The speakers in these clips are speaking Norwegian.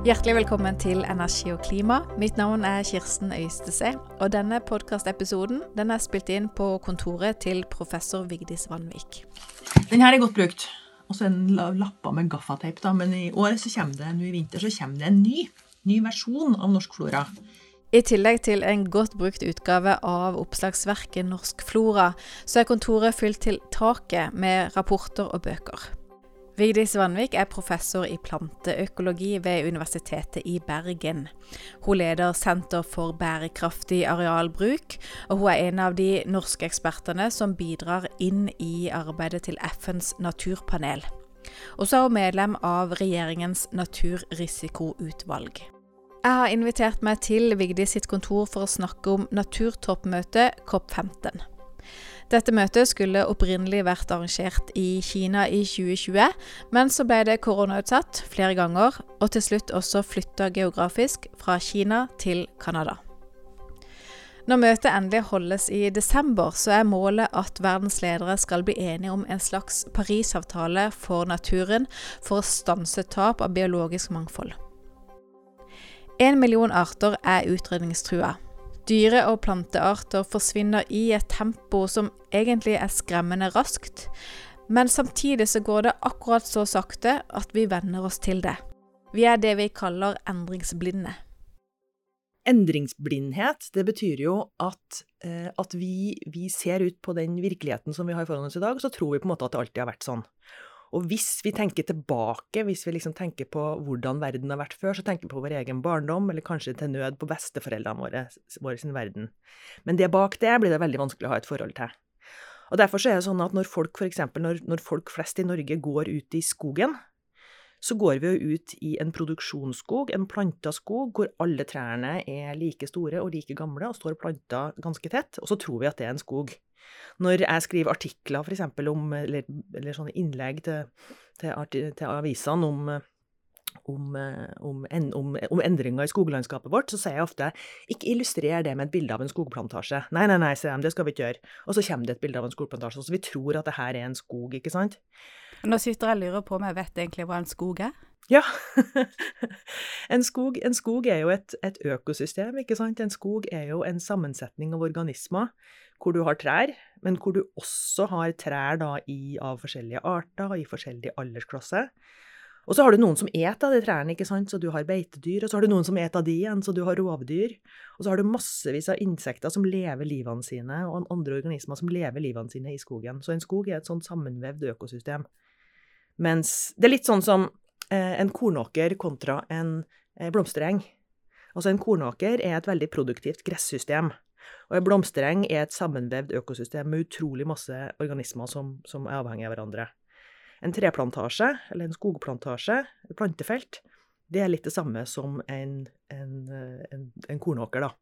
Hjertelig velkommen til Energi og klima. Mitt navn er Kirsten Øystese. Og denne podkastepisoden den er spilt inn på kontoret til professor Vigdis Vanvik. Den her er godt brukt. Og så er den lappa med gaffateip. da, Men i år så kommer det, nå i vinter så kommer det en ny, ny versjon av Norsk Flora. I tillegg til en godt brukt utgave av oppslagsverket Norsk flora, så er kontoret fylt til taket med rapporter og bøker. Vigdis Vanvik er professor i planteøkologi ved Universitetet i Bergen. Hun leder Senter for bærekraftig arealbruk, og hun er en av de norske ekspertene som bidrar inn i arbeidet til FNs naturpanel. Og så er hun medlem av regjeringens naturrisikoutvalg. Jeg har invitert meg til Vigdis sitt kontor for å snakke om naturtoppmøtet COP15. Dette møtet skulle opprinnelig vært arrangert i Kina i 2020, men så ble det koronautsatt flere ganger, og til slutt også flytta geografisk fra Kina til Canada. Når møtet endelig holdes i desember, så er målet at verdens ledere skal bli enige om en slags Parisavtale for naturen for å stanse tap av biologisk mangfold. En million arter er utrydningstrua. Dyre- og plantearter forsvinner i et tempo som egentlig er skremmende raskt, men samtidig så går det akkurat så sakte at vi venner oss til det. Vi er det vi kaller endringsblinde. Endringsblindhet, det betyr jo at, eh, at vi, vi ser ut på den virkeligheten som vi har foran oss i dag, så tror vi på en måte at det alltid har vært sånn. Og hvis vi tenker tilbake, hvis vi liksom tenker på hvordan verden har vært før, så tenker vi på vår egen barndom, eller kanskje til nød på besteforeldrene våre, våre sin verden. Men det bak det blir det veldig vanskelig å ha et forhold til. Og Derfor så er det sånn at når folk, for eksempel, når, når folk flest i Norge går ut i skogen, så går vi jo ut i en produksjonsskog, en planta skog, hvor alle trærne er like store og like gamle og står planta ganske tett, og så tror vi at det er en skog. Når jeg skriver artikler eksempel om, eller, eller sånne innlegg til, til, til avisene om, om, om, om, om endringer i skoglandskapet vårt, så sier jeg ofte ikke illustrer det med et bilde av en skogplantasje. Nei, nei, nei, sier de, det skal vi ikke gjøre. Og så kommer det et bilde av en skogplantasje, så vi tror at det her er en skog, ikke sant? Nå sitter jeg og lurer på om jeg vet egentlig hva en skog er. Ja. en, skog, en skog er jo et, et økosystem, ikke sant? En skog er jo en sammensetning av organismer hvor du har trær, men hvor du også har trær da i, av forskjellige arter, i forskjellige aldersklasser. Og så har du noen som et av de trærne, ikke sant? så du har beitedyr. Og så har du noen som et av de igjen, så du har rovdyr. Og så har du massevis av insekter som lever livene sine, og andre organismer som lever livene sine i skogen. Så en skog er et sånt sammenvevd økosystem. Mens det er litt sånn som eh, en kornåker kontra en eh, blomstereng. Altså en kornåker er et veldig produktivt gressystem. Og en blomstereng er et sammenvevd økosystem med utrolig masse organismer som, som er avhengig av hverandre. En treplantasje, eller en skogplantasje, et plantefelt, det er litt det samme som en, en, eh, en, en kornåker, da.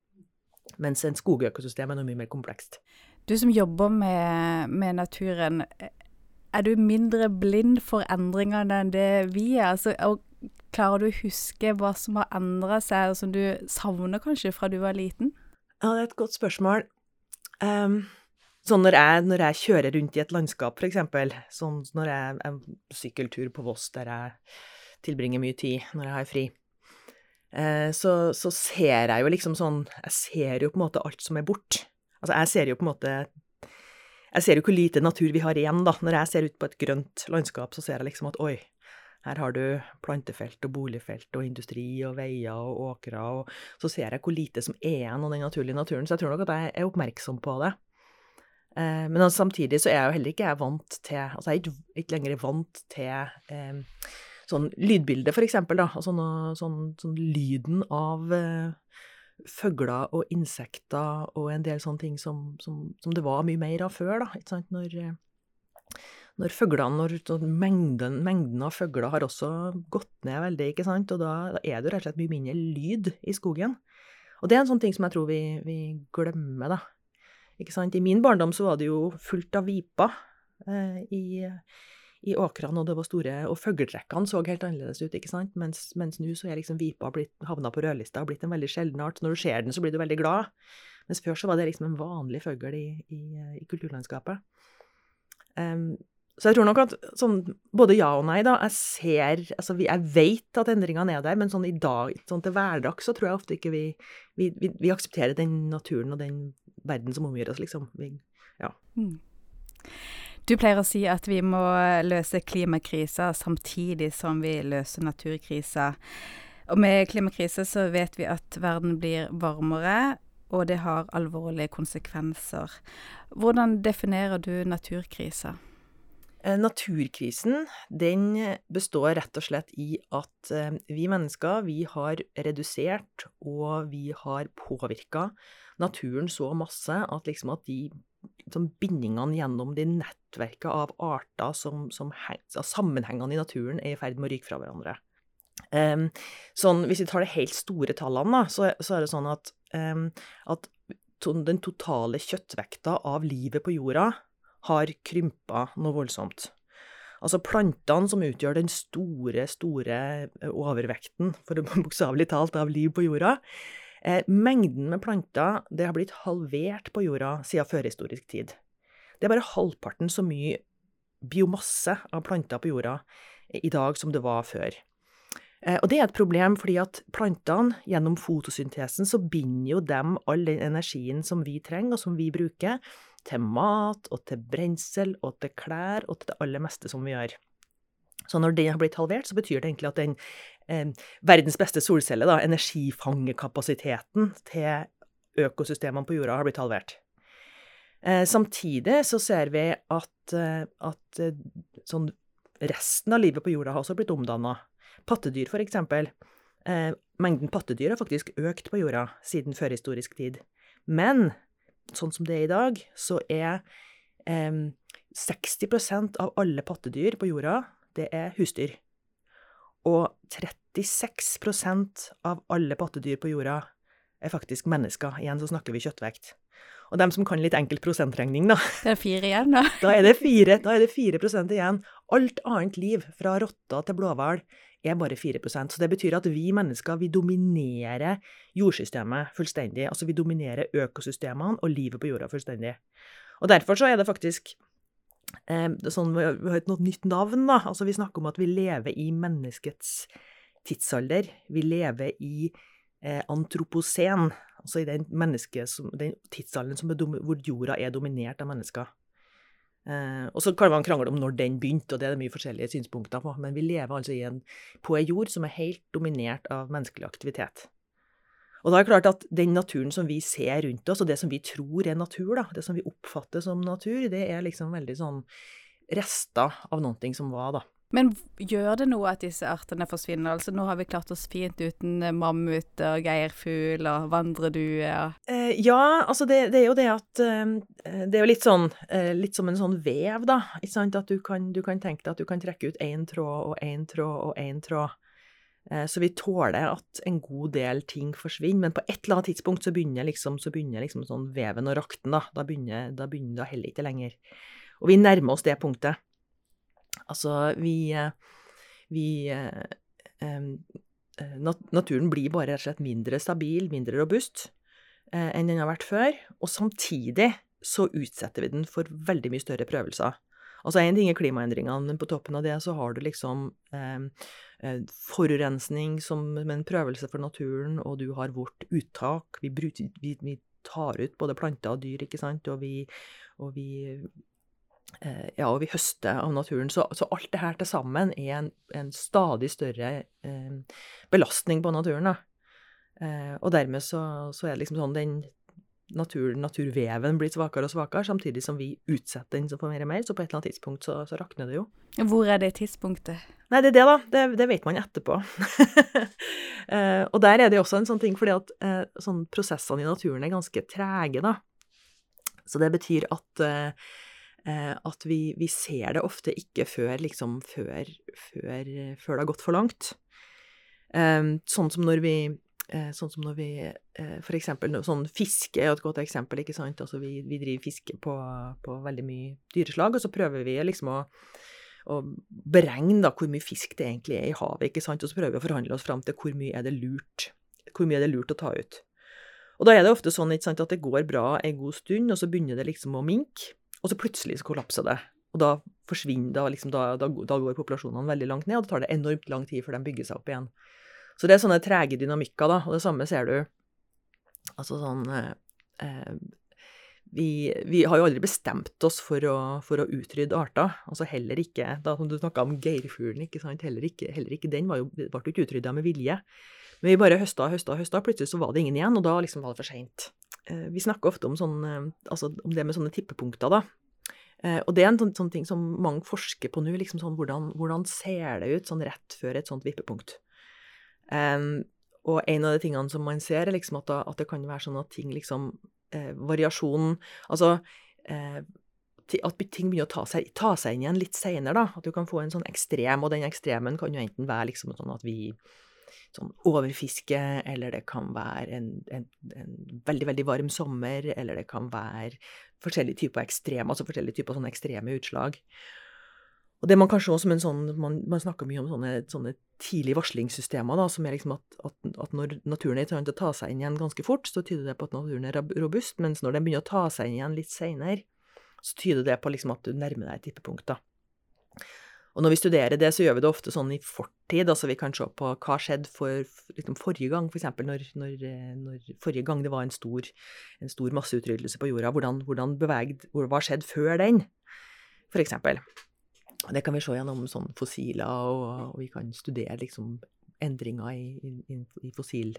Mens en skogøkosystem er noe mye mer komplekst. Du som jobber med, med naturen, er du mindre blind for endringene enn det vi er? Altså, og klarer du å huske hva som har endra seg, og som du savner kanskje fra du var liten? Ja, det er et godt spørsmål. Um, sånn når jeg, når jeg kjører rundt i et landskap, for eksempel, sånn når jeg er sykkeltur på Voss, der jeg tilbringer mye tid når jeg har fri, eh, så, så ser jeg jo liksom sånn Jeg ser jo på en måte alt som er borte. Altså, jeg ser jo på en måte Jeg ser jo hvor lite natur vi har igjen, da. Når jeg ser ut på et grønt landskap, så ser jeg liksom at oi, her har du plantefelt og boligfelt og industri og veier og åkre, og så ser jeg hvor lite som er igjen av den naturlige naturen. Så jeg tror nok at jeg er oppmerksom på det. Eh, men altså, samtidig så er jeg jo heller ikke vant til Altså, jeg er ikke, ikke lenger vant til eh, sånn lydbilde, for eksempel, da. Og sånn, sånn, sånn lyden av eh, fugler og insekter og en del sånne ting som, som, som det var mye mer av før, da. Ikke sant? Når, når fuglene, når mengden, mengden av fugler har også gått ned veldig, ikke sant, og da, da er det rett og slett mye mindre lyd i skogen. Og det er en sånn ting som jeg tror vi, vi glemmer, da. Ikke sant? I min barndom så var det jo fullt av viper eh, i, i åkrene, og det var store Og fugletrekkene så helt annerledes ut, ikke sant? Mens, mens nå så er liksom vipa blitt, havna på rødlista og blitt en veldig sjelden art. Når du ser den, så blir du veldig glad. Mens før så var det liksom en vanlig fugl i, i, i kulturlandskapet. Um, så jeg tror nok at sånn både ja og nei, da. Jeg ser Altså, jeg vet at endringene er der, men sånn i dag, sånn til hverdags, så tror jeg ofte ikke vi, vi, vi, vi aksepterer den naturen og den verden som omgir oss, liksom. Vi, ja. Mm. Du pleier å si at vi må løse klimakrisa samtidig som vi løser naturkrisa. Og med klimakrisa så vet vi at verden blir varmere, og det har alvorlige konsekvenser. Hvordan definerer du naturkrisa? Eh, naturkrisen den består rett og slett i at eh, vi mennesker vi har redusert og vi har påvirka naturen så masse at liksom at de liksom bindingene gjennom de nettverka av arter som, som Sammenhengene i naturen er i ferd med å ryke fra hverandre. Um, sånn, hvis vi tar de helt store tallene, da, så, så er det sånn at, um, at den totale kjøttvekta av livet på jorda har krympa noe voldsomt. Altså plantene som utgjør den store, store eh, overvekten, for bokstavelig talt, av liv på jorda. Eh, mengden med planter det har blitt halvert på jorda siden førhistorisk tid. Det er bare halvparten så mye biomasse av planter på jorda i dag som det var før. Eh, og det er et problem fordi at plantene, gjennom fotosyntesen, så binder jo dem all den energien som vi trenger, og som vi bruker, til mat og til brensel og til klær og til det aller meste som vi gjør. Så når det har blitt halvert, så betyr det egentlig at den verdens beste solcelle, da, energifangekapasiteten til økosystemene på jorda, har blitt halvert. Eh, samtidig så ser vi at, eh, at eh, sånn resten av livet på jorda har også blitt omdanna. Pattedyr, for eksempel. Eh, mengden pattedyr har faktisk økt på jorda siden førhistorisk tid. Men sånn som det er i dag, så er eh, 60% av alle pattedyr på jorda, det er husdyr. Og 36% av alle pattedyr på jorda er faktisk mennesker. Igjen så snakker vi kjøttvekt. Og dem som kan litt enkel prosentregning, da Det er fire igjen, da? Da er det fire, da er det 4% igjen. Alt annet liv, fra rotter til blåhval, er bare 4% Så det betyr at vi mennesker vi dominerer jordsystemet fullstendig. Altså vi dominerer økosystemene og livet på jorda fullstendig. Og derfor så er det faktisk sånn, Vi har et nytt navn, da. Altså vi snakker om at vi lever i menneskets tidsalder. Vi lever i eh, antroposen, altså i den, den tidsalderen som er, hvor jorda er dominert av mennesker. Eh, og så kan man krangle om når den begynte, og det er det mye forskjellige synspunkter på, men vi lever altså en, på ei jord som er helt dominert av menneskelig aktivitet. Og da er det klart at den naturen som vi ser rundt oss, og det som vi tror er natur, da, det som vi oppfatter som natur, det er liksom veldig sånn rester av noe som var, da. Men gjør det noe at disse artene forsvinner? Altså Nå har vi klart oss fint uten mammuter, mammut og geirfugl og vandreduer? Eh, ja, altså det, det, er jo det at eh, Det er jo litt sånn eh, litt som en sånn vev, da. Ikke sant? At du kan, du kan tenke deg at du kan trekke ut én tråd og én tråd og én tråd. Eh, så vi tåler at en god del ting forsvinner, men på et eller annet tidspunkt så begynner liksom, så begynner liksom sånn veven å rakten, da. Da begynner, da begynner det heller ikke lenger. Og vi nærmer oss det punktet. Altså, vi, eh, vi eh, Naturen blir bare rett og slett mindre stabil, mindre robust enn den har vært før. Og samtidig så utsetter vi den for veldig mye større prøvelser. Altså Én ting er klimaendringene, men på toppen av det så har du liksom eh, forurensning som en prøvelse for naturen, og du har vårt uttak. Vi, bruker, vi, vi tar ut både planter og dyr, ikke sant, og vi, og vi Eh, ja, og vi høster av naturen. Så, så alt det her til sammen er en, en stadig større eh, belastning på naturen. Eh, og dermed så, så, er det liksom sånn den natur, naturveven blir svakere og svakere, samtidig som vi utsetter den for mer og mer. Så på et eller annet tidspunkt så, så rakner det jo. Hvor er det tidspunktet? Nei, det er det, da. Det, det vet man etterpå. eh, og der er det også en sånn ting, fordi at eh, sånn prosessene i naturen er ganske trege, da. Så det betyr at eh, Eh, at vi, vi, ser det ofte ikke før, liksom, før, før, før det har gått for langt. Eh, sånn som når vi Sånn som når vi For eksempel sånn fiske er et godt eksempel, ikke sant. Altså vi, vi driver fiske på, på, veldig mye dyreslag, og så prøver vi liksom å, å beregne da hvor mye fisk det egentlig er i havet, ikke sant. Og så prøver vi å forhandle oss fram til hvor mye er det lurt, hvor mye er det lurt å ta ut. Og da er det ofte sånn sant, at det går bra en god stund, og så begynner det liksom å minke. Og så plutselig så kollapser det. Og da forsvinner da, liksom, da, da, da går populasjonene veldig langt ned, og det tar det enormt lang tid før de bygger seg opp igjen. Så det er sånne trege dynamikker, da, og det samme ser du Altså sånn eh, vi, vi, har jo aldri bestemt oss for å, for å utrydde arter. Altså heller ikke da som Du snakka om geirfuglen, ikke sant. Heller ikke, heller ikke den var jo, ble jo ikke utrydda med vilje. Men vi bare høsta og høsta høsta, plutselig så var det ingen igjen, og da liksom var det for seint. Eh, vi snakker ofte om, sånn, eh, altså om det med sånne tippepunkter, da. Eh, og det er en sånn, sånn ting som mange forsker på nå. liksom sånn, hvordan, hvordan, ser det ut sånn rett før et sånt vippepunkt? Um, og en av de tingene som man ser, er liksom at, da, at det kan være sånn at ting liksom eh, Variasjonen Altså eh, at ting begynner å ta seg, ta seg inn igjen litt seinere, da. At du kan få en sånn ekstrem, og den ekstremen kan jo enten være liksom sånn at vi sånn overfiske, eller det kan være en, en, en, veldig, veldig varm sommer, eller det kan være forskjellige typer ekstreme, altså forskjellige typer sånne ekstreme utslag. Og det man kanskje også som en sånn, man, man snakker mye om sånne, sånne tidlige varslingssystemer, da, som er liksom at, at, at når naturen er i stand til å ta seg inn igjen ganske fort, så tyder det på at naturen er robust, mens når den begynner å ta seg inn igjen litt seinere, så tyder det på liksom at du nærmer deg et tippepunkt. da. Og når vi studerer det, så gjør vi det ofte sånn i fortid. altså Vi kan se på hva skjedde for liksom forrige gang, f.eks. For når, når, når, forrige gang det var en stor, en stor masseutryddelse på jorda. Hvordan, hvordan bevegde, Hva skjedde før den, f.eks. Det kan vi se gjennom sånn fossiler, og, og vi kan studere liksom endringer i, i, i, fossil,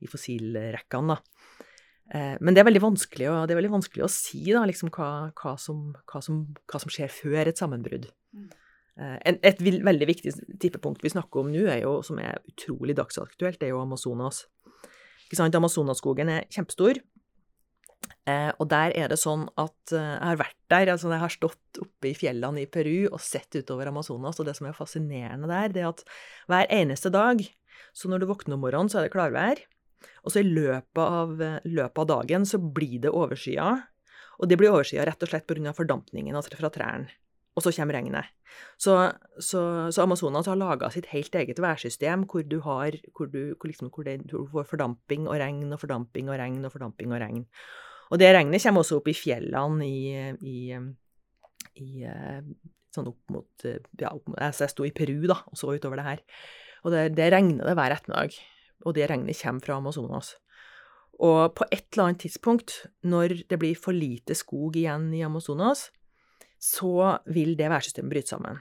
i fossilrekkene. da. Eh, men det er veldig vanskelig, å, veldig vanskelig å si da, liksom, hva, hva, som, hva, som, hva, som, skjer før et sammenbrudd. Mm. Eh, et veldig viktig tippepunkt vi snakker om nå, er jo, som er utrolig dagsaktuelt, det er jo Amazonas. Ikke sant? Amazonasskogen er kjempestor. Eh, og der er det sånn at eh, jeg har vært der, altså jeg har stått oppe i fjellene i Peru og sett utover Amazonas, og det som er fascinerende der, det er at hver eneste dag, så når du våkner om morgenen, så er det klarvær, og så i løpet av, løpet av dagen så blir det overskya, og det blir overskya rett og slett pga. fordampningen altså fra trærne og så kommer regnet. Så, så, så Amazonas har laga sitt helt eget værsystem hvor du har hvor du, hvor liksom, hvor det, du får fordamping og regn og fordamping og regn og fordamping og regn. Og det regnet kommer også opp i fjellene i, i, i sånn opp mot ja, altså Jeg sto i Peru da, og så utover det her. Og det, det regner det hver ettermiddag. Og det regnet kommer fra Amazonas. Og på et eller annet tidspunkt, når det blir for lite skog igjen i Amazonas, så vil det værsystemet bryte sammen.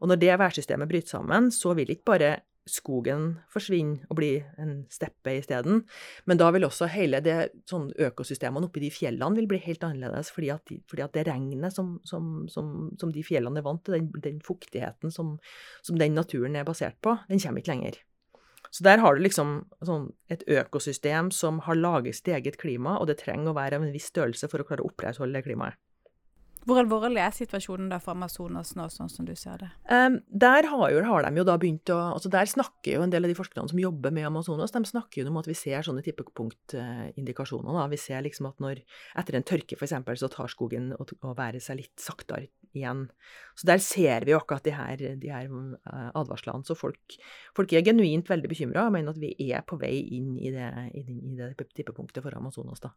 Og når det værsystemet bryter sammen, så vil ikke bare skogen forsvinner og blir en steppe isteden, men da vil også hele det sånn økosystemene oppi de fjellene vil bli helt annerledes, fordi at, de, fordi at det regnet som, som, som, som, de fjellene er vant til, den, den fuktigheten som, den naturen er basert på, den kommer ikke lenger. Så der har du liksom sånn, et økosystem som har laget sitt eget klima, og det trenger å være av en viss størrelse for å klare å opprettholde det klimaet. Hvor alvorlig er situasjonen da for Amazonas nå, sånn som du ser det? Um, der har, jo, har, de jo da begynt å altså Der snakker jo en del av de forskerne som jobber med Amazonas, de snakker jo om at vi ser sånne tippepunktindikasjoner. da. Vi ser liksom at når etter en tørke f.eks. så tar skogen og, og været seg litt saktere igjen. Så der ser vi jo akkurat de her, de her uh, advarslene. Så folk, folk, er genuint veldig bekymra og mener at vi er på vei inn i det, i det tippepunktet for Amazonas, da.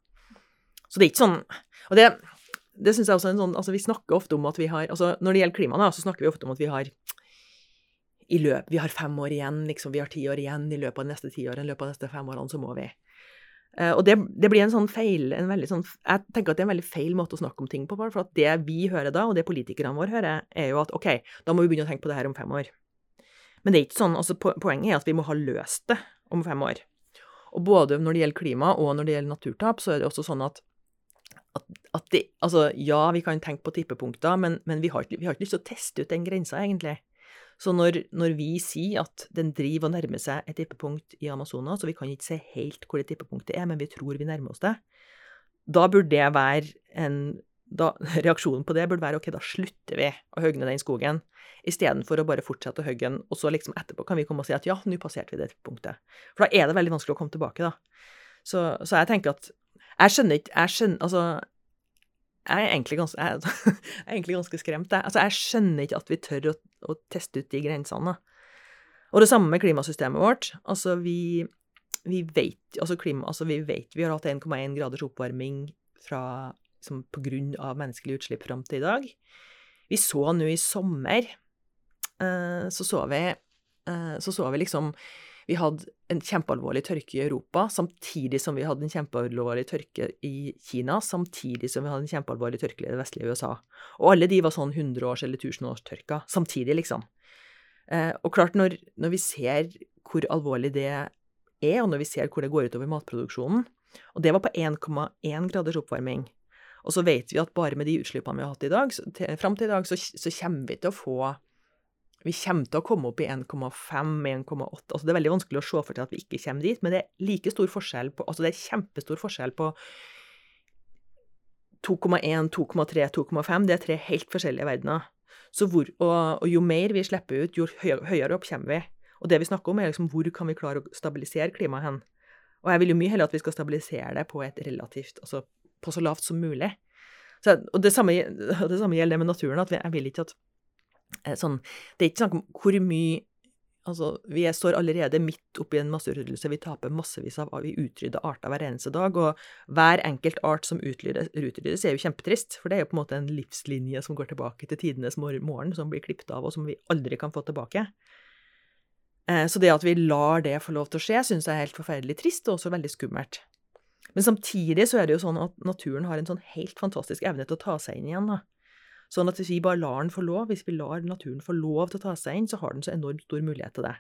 Så det er ikke sånn Og det det syns jeg også er en sånn Altså, vi snakker ofte om at vi har Altså, når det gjelder klima, så snakker vi ofte om at vi har i løp, Vi har fem år igjen, liksom, vi har ti år igjen i løpet av de neste ti årene, i løpet av de neste fem årene, så må vi. Uh, og det, det, blir en sånn feil en veldig sånn, Jeg tenker at det er en veldig feil måte å snakke om ting på, for at det vi hører da, og det politikerne våre hører, er jo at OK, da må vi begynne å tenke på det her om fem år. Men det er ikke sånn, altså poenget er at vi må ha løst det om fem år. Og både når det gjelder klima og når det gjelder naturtap, så er det også sånn at at, at det, altså, ja, vi kan tenke på tippepunkter, men, men vi, har, vi, har, ikke lyst til å teste ut den grensa, egentlig. Så når, når, vi sier at den driver og nærmer seg et tippepunkt i Amazonas, og vi kan ikke se helt hvor det tippepunktet er, men vi tror vi nærmer oss det, da burde det være en da, Reaksjonen på det burde være ok, da slutter vi å høgne den skogen, istedenfor å bare fortsette å hogge den, og så liksom etterpå kan vi komme og si at ja, nå passerte vi det tippepunktet. For da er det veldig vanskelig å komme tilbake, da. Så, så jeg tenker at jeg skjønner ikke Jeg skjønner Altså, jeg er ganske, jeg, jeg er egentlig ganske skremt, jeg. Altså, jeg skjønner ikke at vi tør å, å teste ut de grensene. Og det samme med klimasystemet vårt. Altså, vi, vi vet altså, klima, altså, vi vet vi har hatt 1,1 graders oppvarming fra, liksom, på grunn av menneskelige utslipp fram til i dag. Vi så nå i sommer eh, så så vi eh, Så så vi liksom Vi hadde en kjempealvorlig tørke i Europa, samtidig som vi hadde en kjempealvorlig tørke i Kina, samtidig som vi hadde en kjempealvorlig tørke i det vestlige USA. Og alle de var sånn 100-års- eller 1000-årstørka samtidig, liksom. Eh, og klart, når, når vi ser hvor alvorlig det er, og når vi ser hvor det går utover matproduksjonen Og det var på 1,1 graders oppvarming. Og så vet vi at bare med de utslippene vi har hatt i dag, til, fram til i dag, så, så, kommer vi til å få Vi kommer til å komme opp i 1,5-1,8 Altså det er veldig vanskelig å se for seg at vi ikke kommer dit, men det er like stor forskjell på Altså det er kjempestor forskjell på 2,1, 2,3, 2,5. Det er tre helt forskjellige verdener. Hvor, og, og, jo mer vi slipper ut, jo høyere opp kommer vi. Og det vi snakker om, er liksom hvor kan vi klare å stabilisere klimaet hen. Og jeg vil jo mye heller at vi skal stabilisere det på et relativt Altså på så lavt som mulig. Så, og det samme, det samme, gjelder det med naturen, at jeg vil ikke at sånn Det er ikke snakk om hvor mye Altså, vi står allerede midt oppi en masseutryddelse. Vi taper massevis av Vi utrydder arter hver eneste dag. Og hver enkelt art som utryddes, er jo kjempetrist. For det er jo på en måte en livslinje som går tilbake til tidenes morgen, som blir klippet av, og som vi aldri kan få tilbake. Eh, så det at vi lar det få lov til å skje, syns jeg er helt forferdelig trist, og også veldig skummelt. Men samtidig så er det jo sånn at naturen har en sånn helt fantastisk evne til å ta seg inn igjen. da. Sånn at hvis vi bare lar den få lov, hvis vi lar naturen få lov til å ta seg inn, så har den så enormt stor mulighet til det.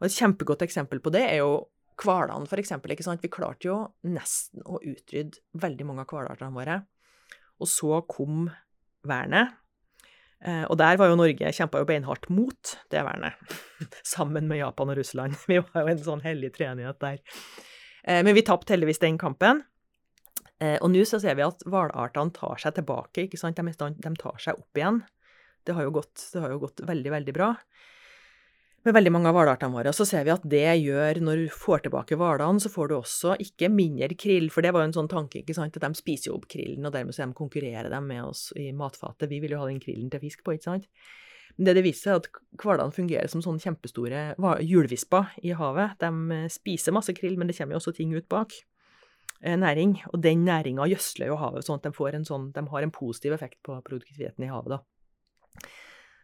Og Et kjempegodt eksempel på det er jo hvalene, sant? Vi klarte jo nesten å utrydde veldig mange av hvalartene våre. Og så kom vernet. Eh, og der var jo Norge kjempa jo beinhardt mot det vernet, sammen med Japan og Russland. Vi var jo en sånn hellig treenighet der. Eh, men vi tapte heldigvis den kampen. Eh, og nå så ser vi at hvalartene tar seg tilbake. ikke sant? De, de, tar seg opp igjen. Det har gått, har jo gått veldig, veldig bra med veldig mange av hvalartene våre. Så ser vi at det gjør, når du får tilbake hvalene, så får du også ikke mindre krill. For det var jo en sånn tanke, ikke sant, at de spiser jo opp krillen, og dermed så de konkurrerer de med oss i matfatet. Vi vil jo ha den krillen til fisk på, ikke sant. Men det det viser seg, at hvalene fungerer som sånne kjempestore hjulvisper i havet. De eh, spiser masse krill, men det kommer jo også ting ut bak. Eh, næring. Og den næringa gjødsler jo havet, sånn at de, en sånn, de har en positiv effekt på produktiviteten i havet. da.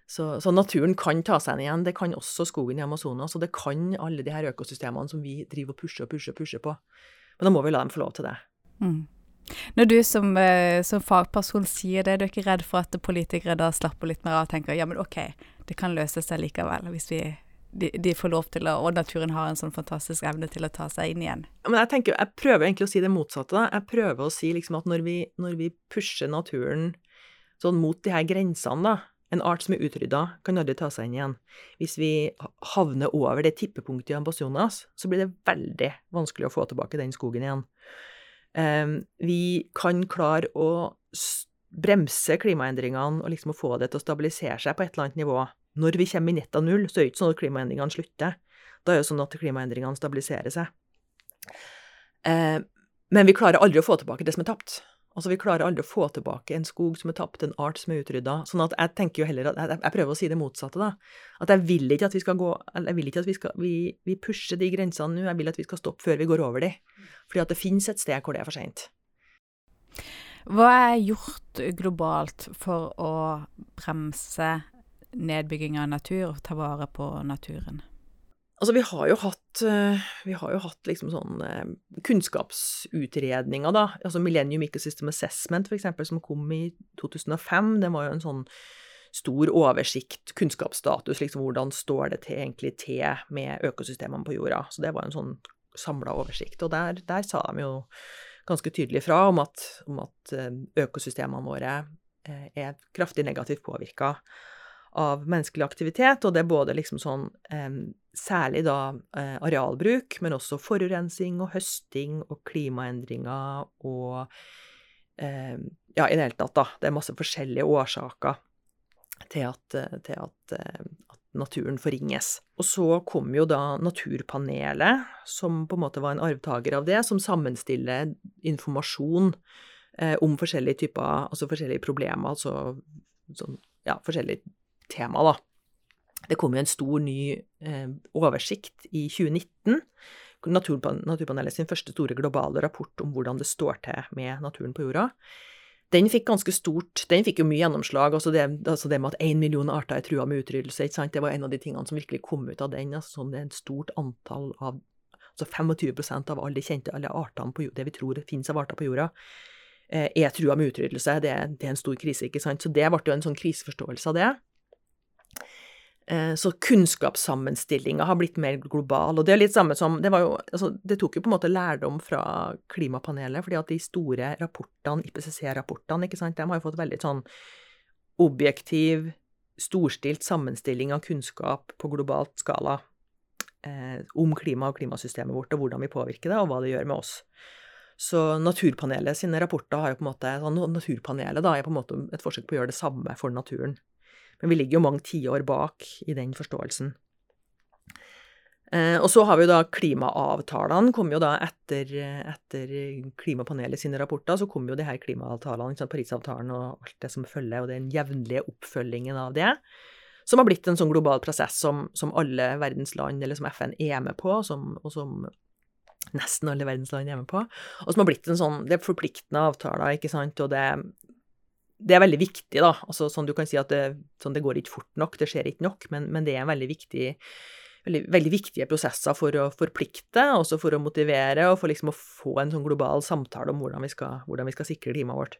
Så, så, naturen kan ta seg igjen. Det kan også skogen i Amazonas, og det kan alle de her økosystemene som vi driver og pusher og pusher pusher på. Men da må vi la dem få lov til det. Mm. Når du som, eh, som, fagperson sier det, er du ikke redd for at politikere da slapper litt mer av og tenker ja, men OK, det kan løse seg likevel hvis vi, de, de, får lov til å Og naturen har en sånn fantastisk evne til å ta seg inn igjen. Men jeg tenker, jeg prøver egentlig å si det motsatte. Da. Jeg prøver å si liksom at når vi, når vi pusher naturen sånn mot de her grensene, da en art som er utrydda, kan aldri ta seg inn igjen. Hvis vi havner over det tippepunktet i Amazonas, så blir det veldig vanskelig å få tilbake den skogen igjen. Um, vi kan klare å bremse klimaendringene og liksom å få det til å stabilisere seg på et eller annet nivå. Når vi kommer i nett av null, så er det ikke sånn at klimaendringene slutter. Da er det sånn at klimaendringene stabiliserer seg. Eh, men vi klarer aldri å få tilbake det som er tapt. Altså, Vi klarer aldri å få tilbake en skog som er tapt, en art som er utrydda. Sånn at jeg tenker jo heller at jeg, jeg, prøver å si det motsatte, da. At jeg vil ikke at vi skal gå Jeg vil ikke at vi skal vi, vi pusher de grensene nå. Jeg vil at vi skal stoppe før vi går over de. Fordi at det finnes et sted hvor det er for seint. Hva er gjort globalt for å bremse nedbygging av natur og ta vare på naturen? Altså, vi har jo hatt, eh, har jo hatt liksom sånn eh, kunnskapsutredninger, da. Altså Millennium Ecosystem Assessment, for som kom i 2005. Det var jo en sånn stor oversikt, kunnskapsstatus, liksom hvordan står det til, egentlig til med økosystemene på jorda. Så det var en sånn samla oversikt. Og der, der, sa de jo ganske tydelig fra om at, om at eh, økosystemene våre er kraftig negativt påvirka av menneskelig aktivitet, og det er både liksom sånn eh, Særlig da eh, arealbruk, men også forurensing og høsting og klimaendringer og eh, Ja, i det hele tatt, da. Det er masse forskjellige årsaker til at, til at, at naturen forringes. Og så kom jo da Naturpanelet, som på en måte var en arvtaker av det, som sammenstiller informasjon eh, om forskjellige typer, altså forskjellige problemer, altså sånn, ja, forskjellige tema, da. Det kom jo en stor ny eh, oversikt i 2019. Naturpan Naturpanelet sin første store globale rapport om hvordan det står til med naturen på jorda. den fikk ganske stort Den fikk jo mye gjennomslag. Altså det, altså det med at én million arter er trua med utryddelse, det var en av de tingene som virkelig kom ut av den. Altså sånn det er et stort antall av Altså 25% av alle kjente alle artene på jorda, det vi tror finnes av arter på jorda, eh, er trua med utryddelse. Det, det, er en stor krise, ikke sant. Så det ble jo en sånn kriseforståelse av det. Eh, så kunnskapssammenstillinga har blitt mer global. Og det er litt samme som Det, jo, altså, det tok jo på en måte lærdom fra klimapanelet, fordi at de store rapportene, IPCC-rapportene, ikke de har jo fått veldig sånn objektiv, storstilt sammenstilling av kunnskap på globalt skala eh, om klima og klimasystemet vårt, og hvordan vi påvirker det, og hva det gjør med oss. Så Naturpanelet sine rapporter har jo på en måte, sånn, Naturpanelet da, er på en måte et forsøk på å gjøre det samme for naturen. Men vi ligger jo mange tiår bak i den forståelsen. Eh, og så har vi jo da klimaavtalene. kom jo da etter, etter klimapanelet sine rapporter, så kom jo de her klimaavtalene, liksom Parisavtalen og alt det som følger, og den jevnlige oppfølgingen av det. Som har blitt en sånn global prosess som, som alle verdens land, eller som FN er med på, som, og som nesten alle verdens land er med på. Og som har blitt en sånn Det er forpliktende avtaler, ikke sant, og det, det er veldig viktig, da. Altså, sånn du kan si at det, sånn, det går ikke fort nok, det skjer ikke nok, men, men det er veldig viktig veldig, veldig, viktige prosesser for å forplikte, også for å motivere, og for liksom å få en sånn global samtale om hvordan vi skal, hvordan vi skal sikre klimaet vårt.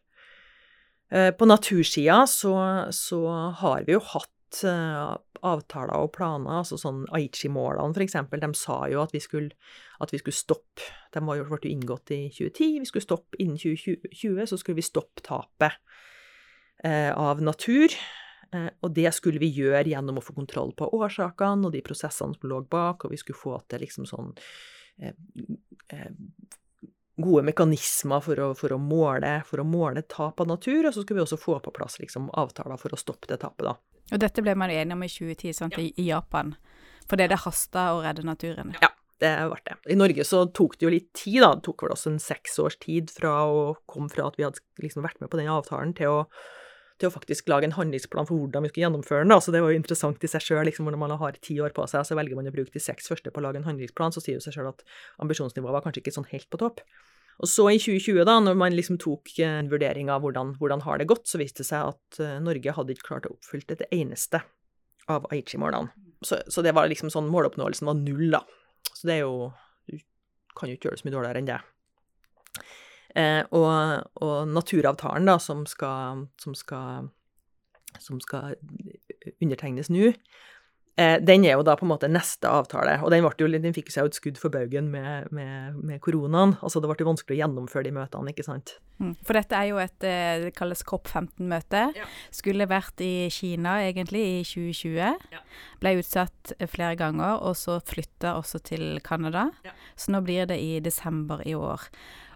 Eh, på natursida så, så, har vi jo hatt eh, avtaler og planer, altså sånn Aichi-målene eksempel, de sa jo at vi skulle, at vi skulle stoppe De ble jo inngått i 2010, vi skulle stoppe innen 2020, så skulle vi stoppe tapet av natur. Eh, og det skulle vi gjøre gjennom å få kontroll på årsakene og de prosessene som lå bak, og vi skulle få til liksom sånn eh, gode mekanismer for å, for, å måle, for å, måle, tap av natur, og så skulle vi også få på plass liksom, avtaler for å stoppe det tapet, da. Og dette ble man enige om i 2010, sant, ja. i, Japan, fordi det hasta å redde naturen? Ja. Det ble det. I Norge så tok det jo litt tid, da. Det tok vel også en seks års tid fra å komme fra at vi hadde liksom vært med på den avtalen, til å til å faktisk lage en handlingsplan for hvordan vi skal gjennomføre den. Da. Så det var jo interessant i seg sjøl. Liksom, når man har ti år på seg, så velger man å bruke de seks første på å lage en handlingsplan, så sier det seg sjøl at ambisjonsnivået var kanskje ikke sånn helt på topp. Og så i 2020, da, når man liksom tok en vurdering av hvordan, hvordan har det gått, så viste det seg at uh, Norge hadde ikke klart å oppfylle det eneste av Aichi-målene. Så, så, det var liksom sånn Måloppnåelsen var null, da. Så det er jo Du kan jo ikke gjøre det så mye dårligere enn det. Eh, og, og, naturavtalen, da, som skal, som skal, som skal undertegnes nå, eh, den er jo da på en måte neste avtale. Og den, jo, den fikk seg jo et skudd for baugen med, med, med, koronaen. Altså det ble jo vanskelig å gjennomføre de møtene, ikke sant. Mm. For dette er jo et eh, det kalles COP15-møte. Ja. Skulle vært i Kina egentlig i 2020. Ja. Ble utsatt flere ganger, og så flytta også til Canada. Ja. Så nå blir det i desember i år.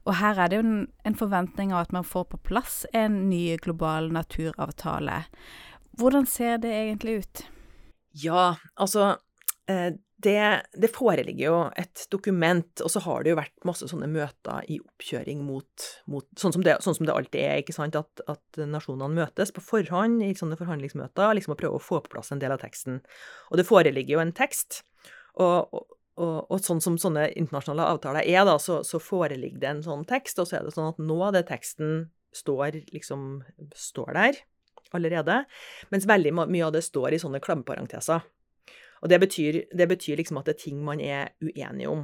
Og her er det jo en, en forventning av at man får på plass en ny global naturavtale. Hvordan ser det egentlig ut? Ja, altså eh, det, det, foreligger jo et dokument, og så har det jo vært masse sånne møter i oppkjøring mot, mot sånn, som det, sånn, som det, alltid er, ikke sant, at, at nasjonene møtes på forhånd i sånne forhandlingsmøter, liksom å prøve å få på plass en del av teksten. Og det foreligger jo en tekst, og, og, og, og, sånn som sånne internasjonale avtaler er, da, så, så, foreligger det en sånn tekst, og så er det sånn at av det teksten står liksom står der allerede, mens veldig mye av det står i sånne klammeparenteser. Og det betyr, det betyr, liksom at det er ting man er uenige om.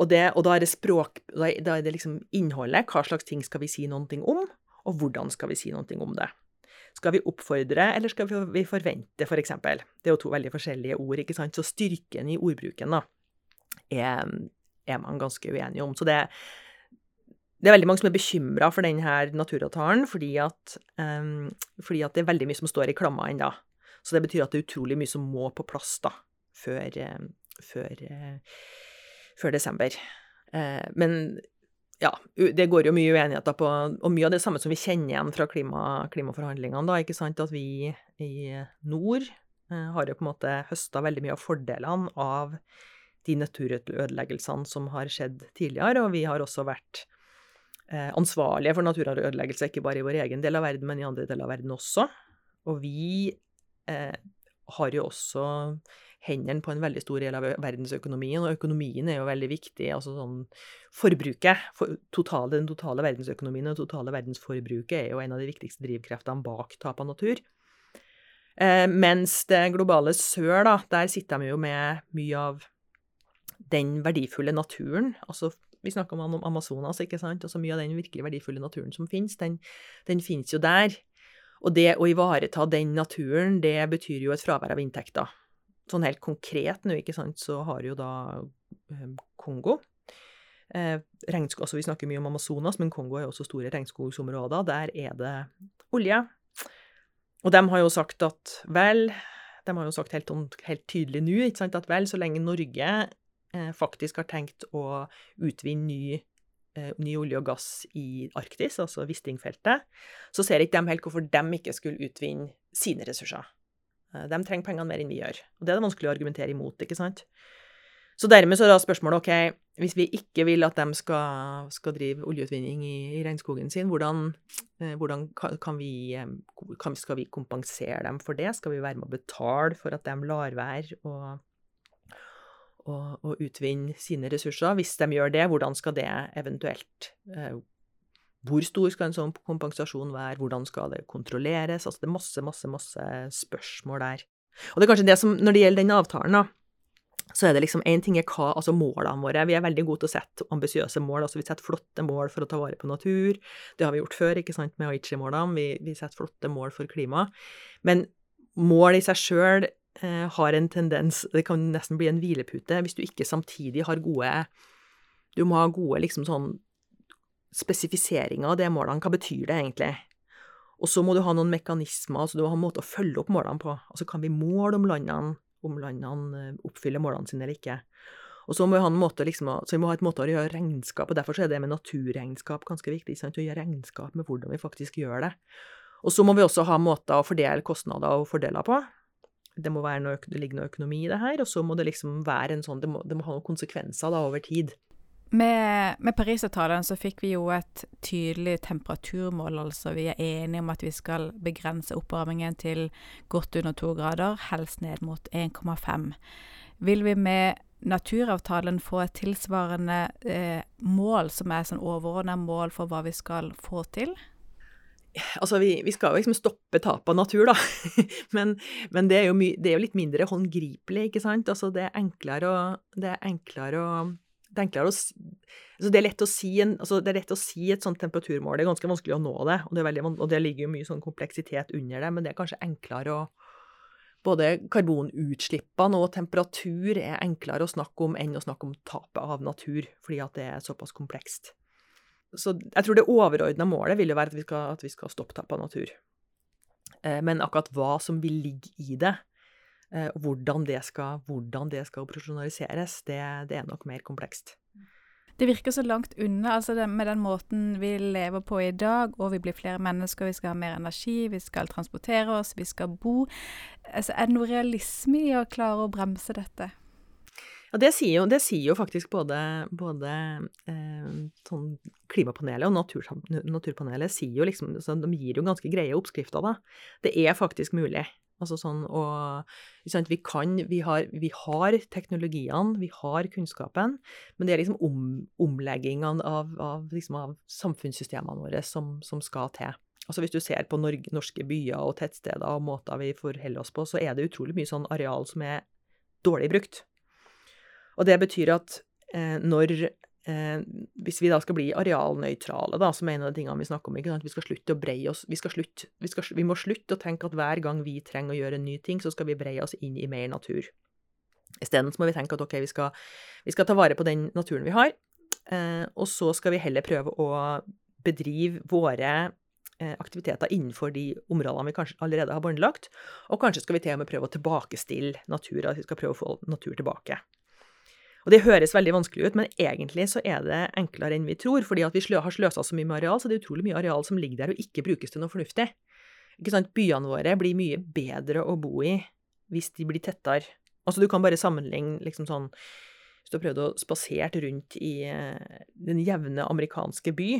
Og, det, og da er det språk Da er det liksom innholdet. Hva slags ting skal vi si noe om, og hvordan skal vi si noe om det. Skal vi oppfordre, eller skal vi forvente, for eksempel? Det er jo to veldig forskjellige ord, ikke sant? Så styrken i ordbruken, da, er, er man ganske uenige om. Så det, det er veldig mange som er bekymra for denne naturavtalen, fordi at, um, fordi at, det er veldig mye som står i klamma ennå. Så det betyr at det er utrolig mye som må på plass da, før, før, før desember. Uh, men ja, det går jo mye uenigheter på Og mye av det samme som vi kjenner igjen fra klima, klimaforhandlingene, da, ikke sant, at vi i nord eh, har jo på en måte høsta veldig mye av fordelene av de naturødeleggelsene som har skjedd tidligere, og vi har også vært eh, ansvarlige for naturødeleggelser, ikke bare i vår egen del av verden, men i andre deler av verden også. Og vi eh, har jo også hendene på en veldig stor del av verdensøkonomien, og økonomien er jo veldig viktig. altså sånn Forbruket, for, totale, den totale verdensøkonomien og det totale verdensforbruket er jo en av de viktigste drivkreftene bak tap av natur. Eh, mens det globale sør, da, der sitter de jo med mye av den verdifulle naturen. altså vi snakker om Amazonas, ikke sant? Altså mye av den virkelig verdifulle naturen som finnes, den, den finnes jo der. Og det å ivareta den naturen, det betyr jo et fravær av inntekter. Sånn helt konkret nå, ikke sant, så har jo da eh, Kongo eh, regnskog, altså Vi snakker mye om Amazonas, men Kongo er jo også store regnskogsområder. Der er det olje. Og de har jo sagt at vel De har jo sagt helt, helt tydelig nå ikke sant, at vel, så lenge Norge eh, faktisk har tenkt å utvinne ny, ny, olje og gass i Arktis, altså Wisting-feltet, så ser ikke de helt hvorfor de ikke skulle utvinne sine ressurser. Eh, de trenger pengene mer enn vi gjør. Og det er det vanskelig å argumentere imot, ikke sant? Så dermed så er da spørsmålet OK, hvis vi ikke vil at de skal, skal drive oljeutvinning i, i, regnskogen sin, hvordan, eh, hvordan kan, vi, eh, kan, skal vi kompensere dem for det? Skal vi være med å betale for at de lar være å, å, å utvinne sine ressurser? Hvis de gjør det, hvordan skal det eventuelt eh, hvor stor skal en sånn kompensasjon være, hvordan skal det kontrolleres? Altså det er masse, masse, masse spørsmål der. Og det er kanskje det som, når det gjelder den avtalen, da, så er det liksom én ting er hva, altså målene våre. Vi er veldig gode til å sette ambisiøse mål. altså Vi setter flotte mål for å ta vare på natur. Det har vi gjort før, ikke sant, med Aichi-målene. Vi, vi, setter flotte mål for klima. Men mål i seg sjøl har en tendens Det kan nesten bli en hvilepute hvis du ikke samtidig har gode Du må ha gode liksom sånn spesifiseringer av de målene. Hva betyr det egentlig? Og så må du ha noen mekanismer, altså du må ha en måte å følge opp målene på. Altså kan vi måle om landene, om landene eh, oppfyller målene sine eller ikke? Og så må vi ha en måte, liksom, så vi må ha et måte å gjøre regnskap og Derfor er det med naturregnskap ganske viktig. Sant? Å gjøre regnskap med hvordan vi faktisk gjør det. Og så må vi også ha måter å fordele kostnader og fordeler på. Det må være noe, det ligger noe økonomi i det her, og så må det liksom være en sånn Det må, det må ha noen konsekvenser da over tid. Med, med Parisavtalen så fikk vi jo et tydelig temperaturmål. altså Vi er enige om at vi skal begrense oppvarmingen til godt under to grader, helst ned mot 1,5. Vil vi med naturavtalen få et tilsvarende eh, mål, som er sånn overordna mål for hva vi skal få til? Altså, vi, vi skal jo liksom stoppe tapet av natur, da. men, men det, er my, det, er jo litt mindre håndgripelig, ikke sant. Altså, det er enklere å, det er enklere å det er, å, altså det, er si en, altså det er lett å si et sånt temperaturmål. Det er ganske vanskelig å nå det, og det, veldig, og det ligger jo mye sånn kompleksitet under det, men det er kanskje enklere å Både karbonutslippene og temperatur er enklere å snakke om enn å snakke om tapet av natur, fordi at det er såpass komplekst. Så jeg tror det overordna målet vil jo være at vi skal, at vi skal stoppe tap av natur. Eh, men akkurat hva som vil ligge i det, Eh, hvordan det skal, skal operasjonaliseres, det, det, er nok mer komplekst. Det virker så langt unna altså det, med den måten vi lever på i dag, og vi blir flere mennesker, vi skal ha mer energi, vi skal transportere oss, vi skal bo. Altså, er det noe realisme i å klare å bremse dette? Ja, det sier jo, det sier jo faktisk både, både eh, sånn Klimapanelet og natur, Naturpanelet sier jo liksom, de gir jo ganske greie oppskrifter, da. Det er faktisk mulig. Altså sånn og Vi kan vi har, vi har, teknologiene, vi har kunnskapen, men det er liksom om, omleggingene av, av, liksom av samfunnssystemene våre som, som, skal til. Altså Hvis du ser på norske byer og tettsteder og måter vi forholder oss på, så er det utrolig mye sånn areal som er dårlig brukt. Og det betyr at eh, når eh, hvis vi da skal bli arealnøytrale, da, som er en av de tingene vi snakker om, ikke sant? vi skal slutte å breie oss vi, slutte, vi, skal, vi, må slutte å tenke at hver gang vi trenger å gjøre en ny ting, så skal vi breie oss inn i mer natur. Isteden må vi tenke at ok, vi skal, vi skal, ta vare på den naturen vi har, eh, og så skal vi heller prøve å bedrive våre eh, aktiviteter innenfor de områdene vi kanskje allerede har båndlagt, og kanskje skal vi til og med prøve å tilbakestille natur, at vi skal prøve å få natur tilbake. Og det høres veldig vanskelig ut, men egentlig så er det enklere enn vi tror. fordi at vi har sløsa så mye med areal, så det er utrolig mye areal som ligger der og ikke brukes til noe fornuftig. Ikke sant? Byene våre blir mye bedre å bo i hvis de blir tettere. Altså, du kan bare sammenligne liksom sånn Hvis du har prøvd å spasere rundt i uh, den jevne amerikanske by,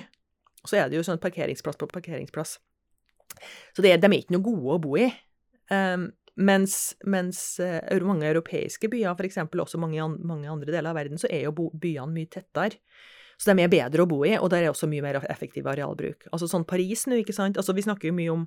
så er det jo sånn parkeringsplass på parkeringsplass. Så det, de er ikke noe gode å bo i. Um, mens, mens uh, mange europeiske byer, f.eks. også mange, mange andre deler av verden, så er jo byene mye tettere. Så de er bedre å bo i, og der er også mye mer effektiv arealbruk. Altså sånn Paris nå, ikke sant. Altså Vi snakker jo mye om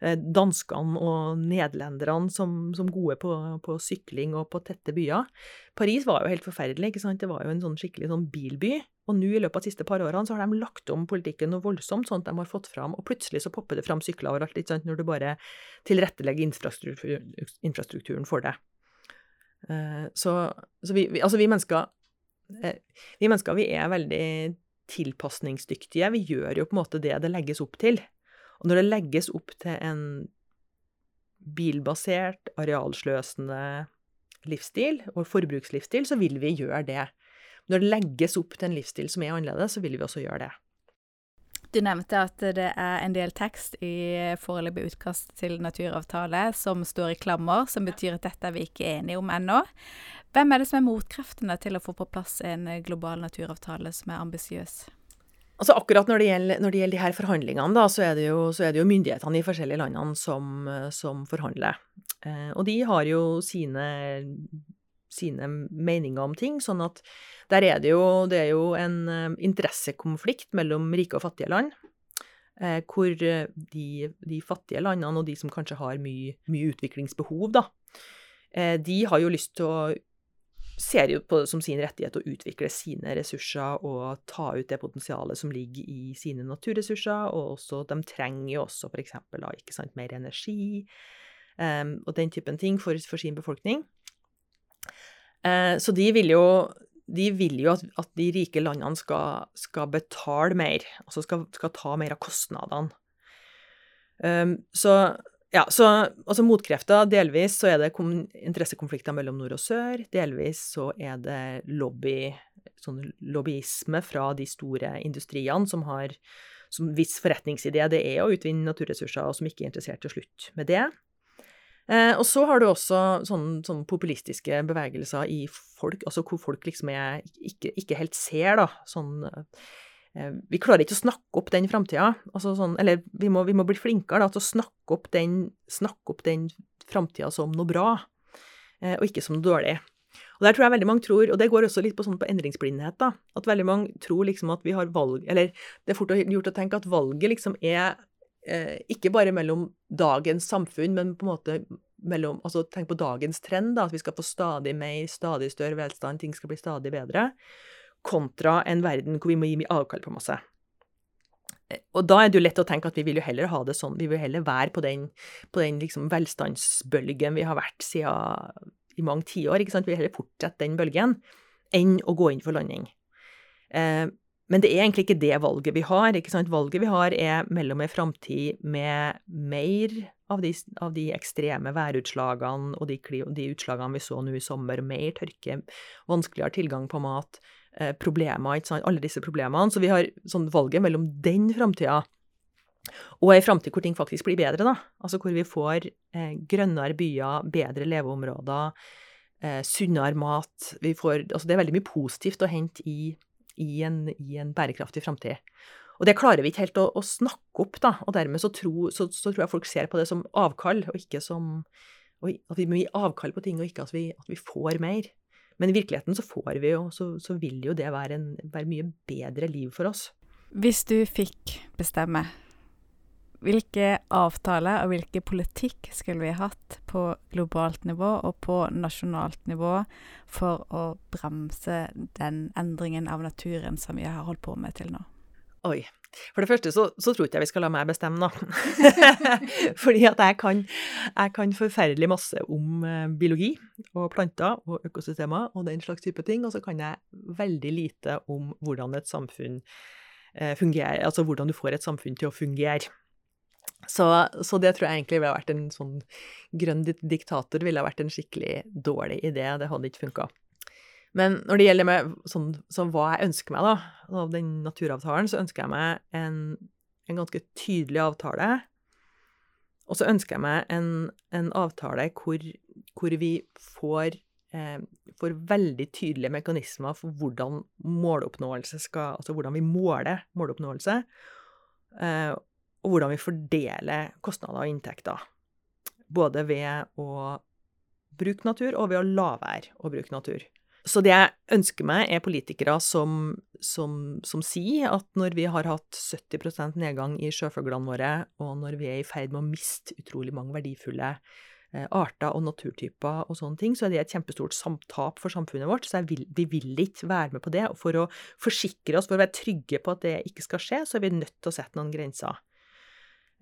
eh, danskene og nederlenderne som, som gode på, på, sykling og på tette byer. Paris var jo helt forferdelig, ikke sant. Det var jo en sånn skikkelig sånn bilby. Og nå i løpet av de siste par årene så har de lagt om politikken noe voldsomt, sånn at de har fått fram Og plutselig så popper det fram sykler overalt, ikke sant, når du bare tilrettelegger infrastruktur, infrastrukturen for det. Uh, så, så vi, vi, altså vi mennesker Eh, vi mennesker vi er veldig tilpasningsdyktige. Vi gjør jo på en måte det det legges opp til. Og når det legges opp til en bilbasert, arealsløsende livsstil og forbrukslivsstil, så vil vi gjøre det. Når det legges opp til en livsstil som er annerledes, så vil vi også gjøre det. Du nevnte at det er en del tekst i foreløpig utkast til naturavtale som står i klammer, som betyr at dette er vi ikke enige om ennå. Hvem er det som er motkreftene til å få på plass en global naturavtale som er ambisiøs? Altså akkurat når det, gjelder, når det gjelder de her forhandlingene, da, så, er det jo, er det jo myndighetene i forskjellige landene som, som forhandler. Eh, og de har jo sine, sine meninger om ting, sånn at der er det jo, det er jo en uh, interessekonflikt mellom rike og fattige land. Uh, hvor de, de, fattige landene, og de som kanskje har mye, mye utviklingsbehov, da, de har jo lyst til å ser jo på det som sin rettighet å utvikle sine ressurser og ta ut det potensialet som ligger i sine naturressurser, og også, de trenger jo også f.eks. ikke sant, mer energi um, og den typen ting for, for sin befolkning. Uh, så de vil jo de vil jo at, at de rike landene skal, skal betale mer, altså skal, skal, ta mer av kostnadene. Um, så ja, så altså motkrefter Delvis så er det interessekonflikter mellom nord og sør. Delvis så er det lobby, sånn lobbyisme fra de store industriene som har som viss forretningsidé det er å utvinne naturressurser, og som ikke er interessert til slutt med det. Eh, og så har du også sånne, sånne, populistiske bevegelser i folk, altså hvor folk liksom er, ikke, ikke helt ser, da, sånn eh, Vi klarer ikke å snakke opp den framtida. Altså sånn, eller vi må, vi må, bli flinkere da, til å snakke opp den, snakke den framtida som noe bra, eh, og ikke som noe dårlig. Og der tror jeg veldig mange tror, og det går også litt på, sånn på endringsblindhet, da, at veldig mange tror liksom at vi har valg Eller det er fort gjort å tenke at valget liksom er eh, ikke bare mellom dagens samfunn, men på en måte mellom Altså tenk på dagens trend, da, at vi skal få stadig mer, stadig større velstand, ting skal bli stadig bedre, kontra en verden hvor vi må gi mye avkall på masse. Eh, og da er det jo lett å tenke at vi vil jo heller ha det sånn, vi vil heller være på den, på den liksom velstandsbølgen vi har vært siden i mange tiår, ikke sant, vi vil heller fortsette den bølgen, enn å gå inn for landing. Eh, men det er egentlig ikke det valget vi har. ikke sant? Valget vi har, er mellom en framtid med mer av de, av de, ekstreme værutslagene og de, de, utslagene vi så nå i sommer, mer tørke, vanskeligere tilgang på mat, eh, problemer, ikke sant? alle disse problemene. Så vi har sånn valget mellom den framtida og ei framtid hvor ting faktisk blir bedre, da. Altså hvor vi får eh, grønnere byer, bedre leveområder, eh, sunnere mat. Vi får Altså det er veldig mye positivt å hente i i en, i en bærekraftig framtid. Og det klarer vi ikke helt å, å snakke opp, da. Og dermed så, tro, så, så, tror jeg folk ser på det som avkall, og ikke som At vi må gi avkall på ting, og ikke at vi, at vi får mer. Men i virkeligheten så får vi jo, så, så vil jo det være, en, være mye bedre liv for oss. Hvis du fikk bestemme, hvilke avtaler og hvilke politikk skulle vi hatt på globalt nivå og på nasjonalt nivå for å bremse den endringen av naturen som vi har holdt på med til nå? Oi. For det første så, så tror ikke jeg vi skal la meg bestemme, nå. Fordi at jeg kan, jeg kan, forferdelig masse om eh, biologi og planter og økosystemer og den slags type ting, og så kan jeg veldig lite om hvordan et samfunn eh, fungerer, altså hvordan du får et samfunn til å fungere. Så, så, det tror jeg egentlig ville vært en sånn grønn diktator ville vært en skikkelig dårlig idé. Det hadde ikke funka. Men når det gjelder med sånn, så hva jeg ønsker meg da, av den naturavtalen, så ønsker jeg meg en, en ganske tydelig avtale. Og så ønsker jeg meg en, en avtale hvor, hvor vi får, eh, får, veldig tydelige mekanismer for hvordan måloppnåelse skal Altså hvordan vi måler måloppnåelse. Eh, og hvordan vi fordeler kostnader og inntekter. både ved å bruke natur og ved å la være å bruke natur. Så det jeg ønsker meg, er politikere som, som, som sier at når vi har hatt 70% nedgang i sjøfuglene våre, og når vi er i ferd med å miste utrolig mange verdifulle eh, arter og naturtyper og sånne ting, så er det et kjempestort tap for samfunnet vårt. Så vil, vi vil ikke være med på det. Og for å forsikre oss, for å være trygge på at det ikke skal skje, så er vi nødt til å sette noen grenser.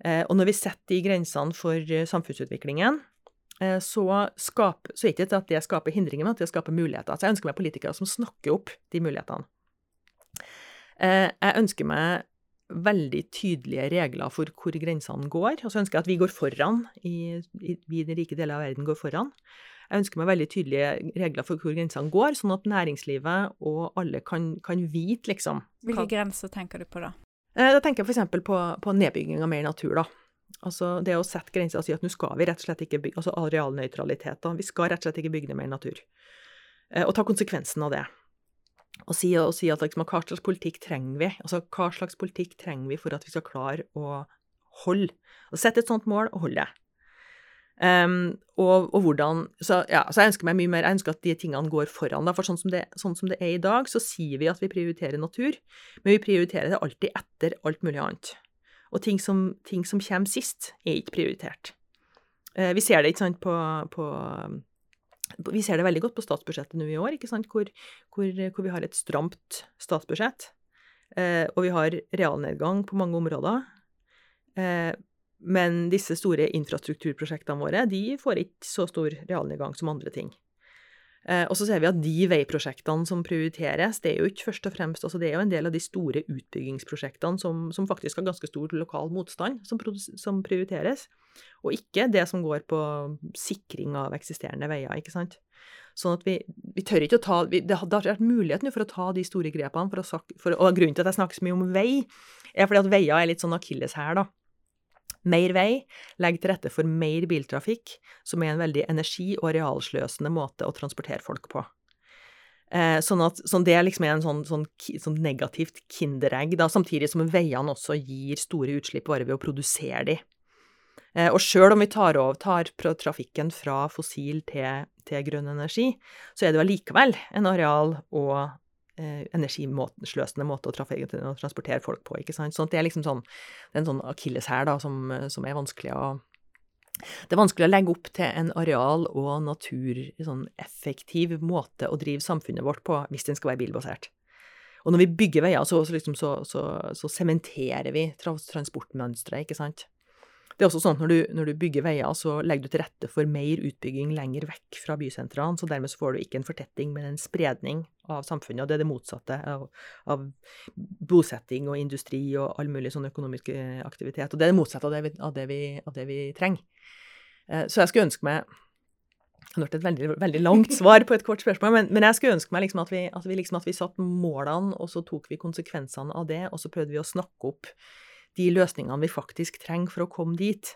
Eh, og når vi setter de grensene for eh, samfunnsutviklingen, eh, så, skap, så er det ikke at det skaper hindringer, men at det skaper muligheter. Så jeg ønsker meg politikere som snakker opp de mulighetene. Jeg ønsker meg veldig tydelige regler for hvor grensene går, og så ønsker jeg at vi går foran, i, i, vi i den rike delen av verden går foran. Jeg ønsker meg veldig tydelige regler for hvor grensene går, sånn at næringslivet og alle kan, kan vite, liksom Hvilke grenser tenker du på da? Eh, da tenker jeg f.eks. På, på nedbygging av mer natur, da. Altså det å sette grenser og si at nå skal vi rett og slett ikke bygge Altså arealnøytralitet, da. Vi skal rett og slett ikke bygge ned mer natur. Eh, og ta konsekvensen av det. Og si, og si at liksom, hva slags politikk trenger vi? Altså hva slags politikk trenger vi for at vi skal klare å holde? Og sette et sånt mål og holde det. Um, og, og, hvordan så, ja, så jeg ønsker meg mye mer, jeg ønsker at de tingene går foran. Da, for sånn som, det, sånn som, det, er i dag, så sier vi at vi prioriterer natur, men vi prioriterer det alltid etter alt mulig annet. Og ting som, ting som kommer sist, er ikke prioritert. Uh, vi ser det ikke sant, på, på, Vi ser det veldig godt på statsbudsjettet nå i år, ikke sant, hvor, hvor, hvor vi har et stramt statsbudsjett. Eh, og vi har realnedgang på mange områder. Uh, men disse store infrastrukturprosjektene våre de får ikke så stor realnedgang som andre ting. Eh, og så ser vi at de veiprosjektene som prioriteres, det er jo ikke først og fremst altså Det er jo en del av de store utbyggingsprosjektene som, som faktisk har ganske stor lokal motstand, som, som, prioriteres. Og ikke det som går på sikring av eksisterende veier, ikke sant. Sånn at vi, vi tør ikke å ta vi, Det har vært mulighet nå for å ta de store grepene. For å, for, og grunnen til at jeg snakker så mye om vei, er fordi at veier er litt sånn akilleshæl, da. Mer vei legger til rette for mer biltrafikk, som er en veldig energi- og arealsløsende måte å transportere folk på. Eh, sånn at sånn det liksom er en sånn, sånn, sånn negativt kinderegg, da, samtidig som veiene også gir store utslipp bare ved å produsere de. Eh, og sjøl om vi tar, over, tar trafikken fra fossil til, til grønn energi, så er det jo allikevel en areal- og energisløsende måte å, å, transportere folk på. ikke sant? Sånn at det er liksom sånn, det er en sånn akilleshæl som, som er vanskelig å det er vanskelig å legge opp til en areal- og natureffektiv sånn måte å drive samfunnet vårt på hvis den skal være bilbasert. Og når vi bygger veier, så, liksom, sementerer vi transportmønsteret, ikke sant. Det er også sånn at når du, når du, bygger veier, så legger du til rette for mer utbygging lenger vekk fra bysentrene, så dermed så får du ikke en fortetting, men en spredning av samfunnet. Og det er det motsatte av, av bosetting og industri og all mulig sånn økonomisk eh, aktivitet. Og det er det motsatte av det vi, av det vi, av det vi trenger. Eh, så jeg skulle ønske meg det vært et veldig, veldig, langt svar på et kort spørsmål, men, men jeg skulle ønske meg liksom at, vi, at, vi liksom at vi satt målene, og så tok vi konsekvensene av det, og så prøvde vi å snakke opp de løsningene vi faktisk trenger for å komme dit.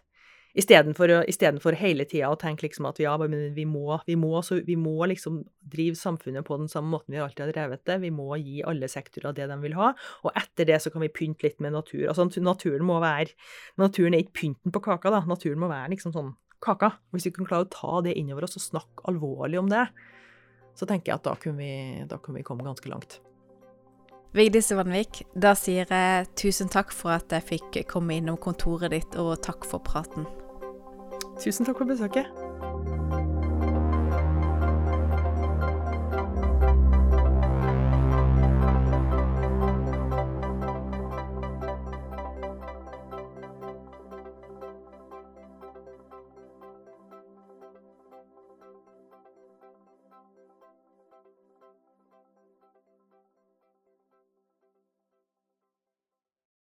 Istedenfor hele tida å tenke liksom at ja, vi må, vi, må, vi må, liksom drive samfunnet på den samme måten vi alltid har drevet det. Vi må gi alle sektorer det de vil ha. Og etter det så kan vi pynte litt med natur. Altså naturen må være Naturen er ikke pynten på kaka, da. Naturen må være liksom sånn kaka. Hvis vi kan klare å ta det innover oss og snakke alvorlig om det, så tenker jeg at da kunne vi, da kunne vi komme ganske langt. Vigdis Vanvik, da sier jeg tusen takk for at jeg fikk komme innom kontoret ditt, og takk for praten. Tusen takk for besøket.